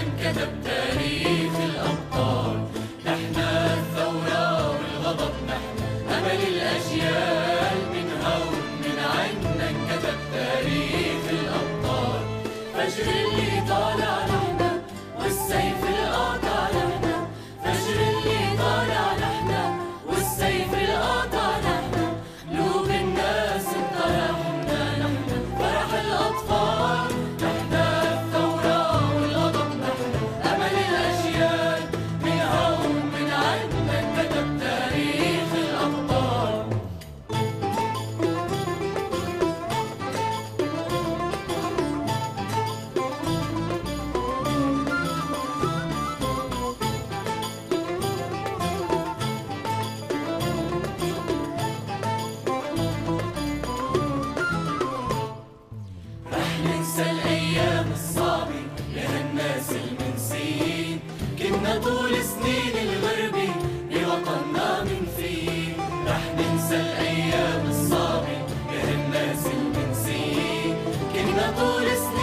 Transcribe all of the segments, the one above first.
انكتب تاريخ الأبطال. نحن الثورة والغضب نحن أمل الأجيال من هون من عنا انكتب تاريخ الأبطال. فجر اللي на доле сна.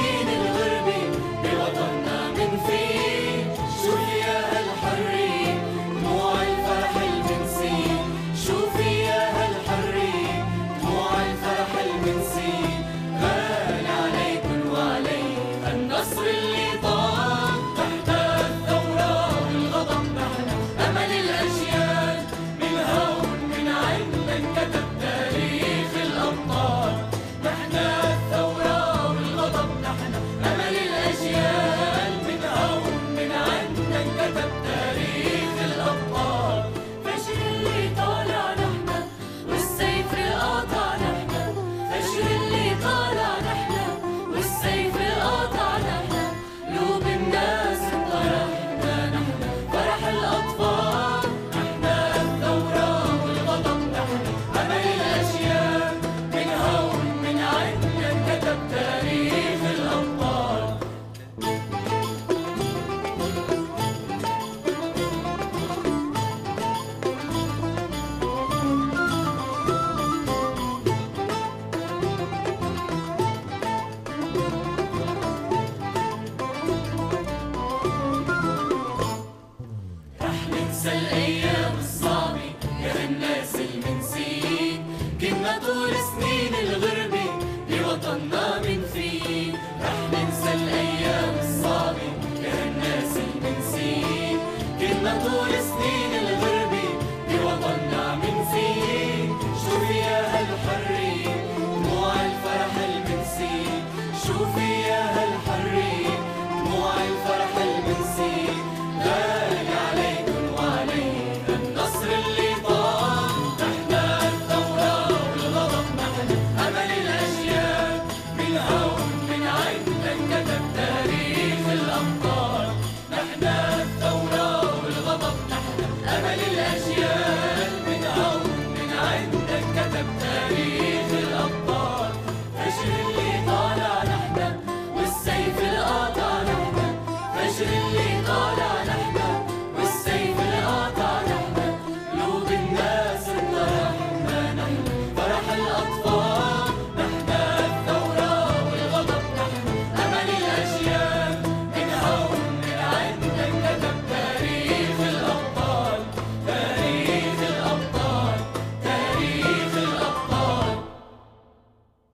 тобою.